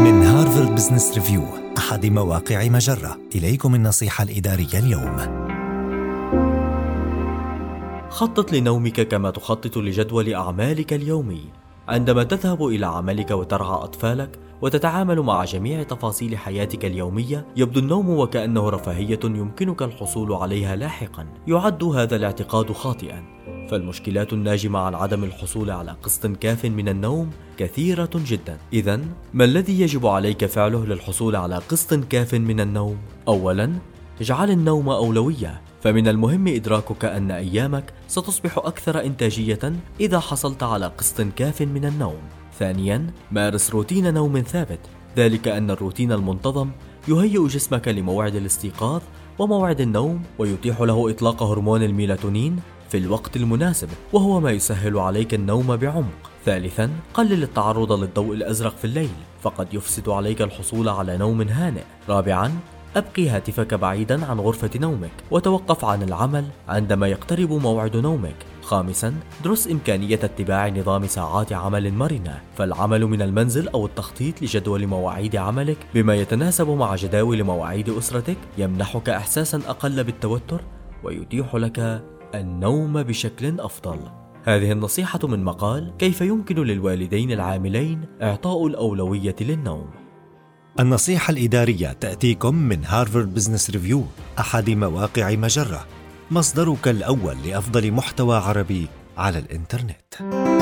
من هارفارد بزنس ريفيو أحد مواقع مجرة. إليكم النصيحة الإدارية اليوم. خطط لنومك كما تخطط لجدول أعمالك اليومي. عندما تذهب إلى عملك وترعى أطفالك وتتعامل مع جميع تفاصيل حياتك اليومية يبدو النوم وكأنه رفاهية يمكنك الحصول عليها لاحقا. يعد هذا الاعتقاد خاطئا. فالمشكلات الناجمة عن عدم الحصول على قسط كاف من النوم كثيرة جدا. إذا ما الذي يجب عليك فعله للحصول على قسط كاف من النوم؟ أولا اجعل النوم أولوية. فمن المهم إدراكك أن أيامك ستصبح أكثر إنتاجية إذا حصلت على قسط كاف من النوم. ثانيا مارس روتين نوم ثابت. ذلك أن الروتين المنتظم يهيئ جسمك لموعد الاستيقاظ وموعد النوم ويتيح له إطلاق هرمون الميلاتونين في الوقت المناسب وهو ما يسهل عليك النوم بعمق. ثالثا قلل التعرض للضوء الأزرق في الليل فقد يفسد عليك الحصول على نوم هانئ. رابعا أبقي هاتفك بعيدا عن غرفة نومك وتوقف عن العمل عندما يقترب موعد نومك. خامسا درس إمكانية اتباع نظام ساعات عمل مرنة. فالعمل من المنزل أو التخطيط لجدول مواعيد عملك بما يتناسب مع جداول مواعيد أسرتك يمنحك إحساسا أقل بالتوتر ويتيح لك النوم بشكل أفضل. هذه النصيحة من مقال كيف يمكن للوالدين العاملين إعطاء الأولوية للنوم؟ النصيحة الإدارية تأتيكم من هارفارد بزنس ريفيو أحد مواقع مجرة مصدرك الأول لأفضل محتوى عربي على الإنترنت.